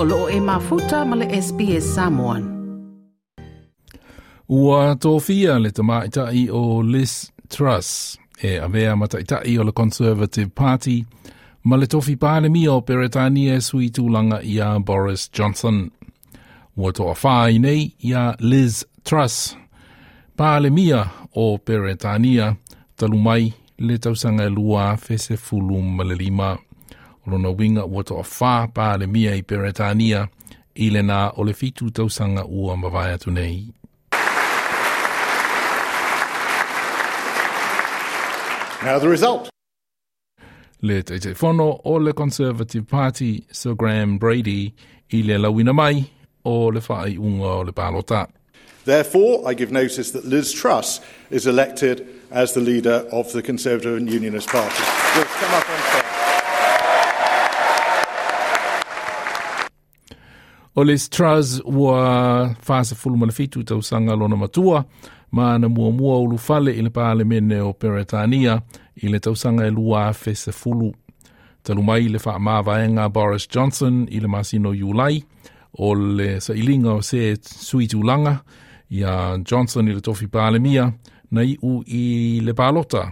o loo e mafuta ma le SBS Samoan. Ua tōwhia le o Liz Truss e avea mataitai o le Conservative Party ma le tofi pāle mi o Peretania sui tūlanga i a Boris Johnson. Ua toa whai nei i a Liz Truss. Pāle mia o Peretania talumai le tausanga lua fese fulu ma lima. Lona winga ua toa whā pāle mia i Peretania i le nā o le fitu tausanga ua mawai atu nei. Now the result. Le te te whono o le Conservative Party, Sir Graham Brady, i le lawina mai o le whai unga o le pālota. Therefore, I give notice that Liz Truss is elected as the leader of the Conservative and Unionist Party. Come up on O le Truss ua whasa fulma le fitu tau sanga lona matua, ma na mua mua ulu fale i le pāle mene o Peretania i le tausanga e lua fese fulu. Talu mai le wha maa vaenga Boris Johnson i le masino Julai o le sa ilinga o se sui tūlanga ia Johnson i le tofi pāle mia na i u i le pālota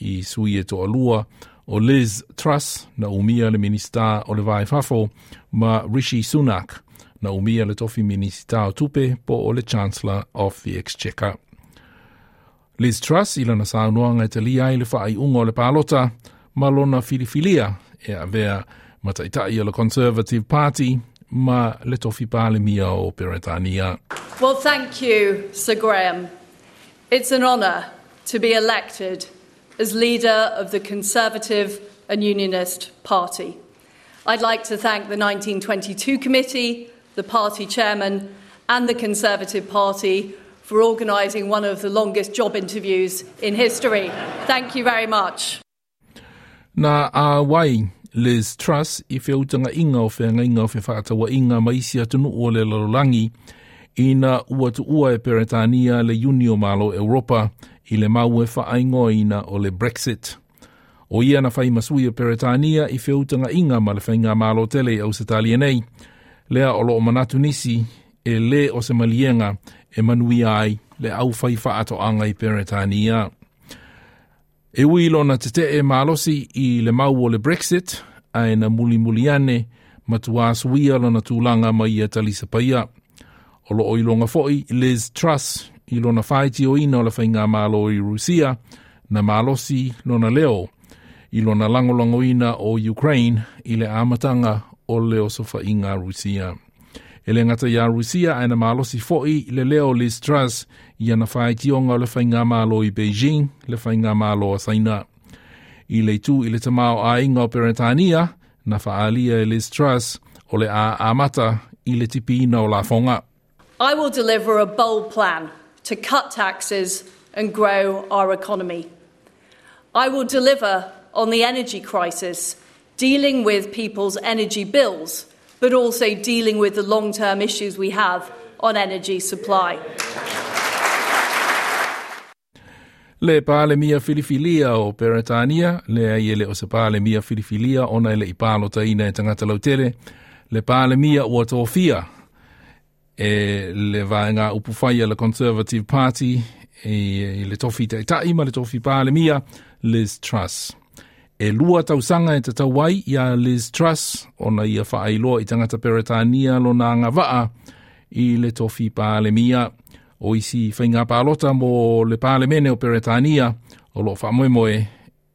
i sui e toa lua o Liz Truss na umia le minista o le vai fafo ma Rishi Sunak na umia le tofi minista tupe po o le Chancellor of the Exchequer. Liz Truss i lana saunoanga te lia i le wha ai ungo le pālota, ma lona filifilia e a vea mataitai o le Conservative Party, ma le tofi pāle mia o Peretania. Well, thank you, Sir Graham. It's an honour to be elected as leader of the Conservative and Unionist Party. I'd like to thank the 1922 committee, the party chairman, and the Conservative Party for organising one of the longest job interviews in history. Thank you very much. Na a wai Liz Truss i whiutanga inga o whenga inga o whewhakatawa inga maisi atunu o le lalolangi i na ua tu ua e Peretania le Unio Malo Europa i le mau e whaaingo ina o le Brexit. O ia na whai masui o Peretania i whiutanga inga ma le whainga malo tele au se nei, lea o loo manatu nisi e le o se malienga e manui ai le au faifa ato anga i Peretania. E ui lona te te e malosi i le mau o le Brexit, a e na muli muli ane, ma tu lona tūlanga mai i a talisa paia. O lo oilonga foi Liz Truss i lona whaiti o ina o le whainga malo i Rusia, na malosi lona leo, i lona langolongo ina o Ukraine i le amatanga o leo sofa inga Rusia. E le ngata ia Rusia malosi foi le leo Liz Truss i ana whaetionga o le whainga malo i Beijing, le whainga malo a Saina. I le tu i le tamao a inga o Peretania, na whaalia e Liz Truss o le i le tipi ina o la fonga. I will deliver a bold plan to cut taxes and grow our economy. I will deliver on the energy crisis, dealing with people's energy bills, but also dealing with the long term issues we have on energy supply. Le pāle mia filifilia o Peretania, le aiele o se pāle mia filifilia ona ele i pālo ta ina e tangata lautele, le pāle mia ua tōwhia e le vaenga upufaya le Conservative Party e, le tofi te tai ma le tofi pāle mia Liz Truss. E lua tausanga e te tauai ia Liz Truss ona ia whaailoa i tangata Peretania lo na ngā waa i le tofi pāle mia o isi whainga pālota mo le pāle mene o Peretania o lo whamoemoe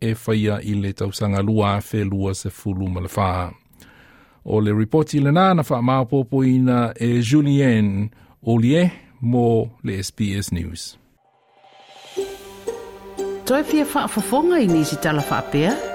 e whaia i le tausanga lua fe lua se fulu ma le whaa. O le reporti le nā na wha māpopo ina e Julien Olie mo le SBS News. Toi fia whaafafonga i nisi tala whaapea?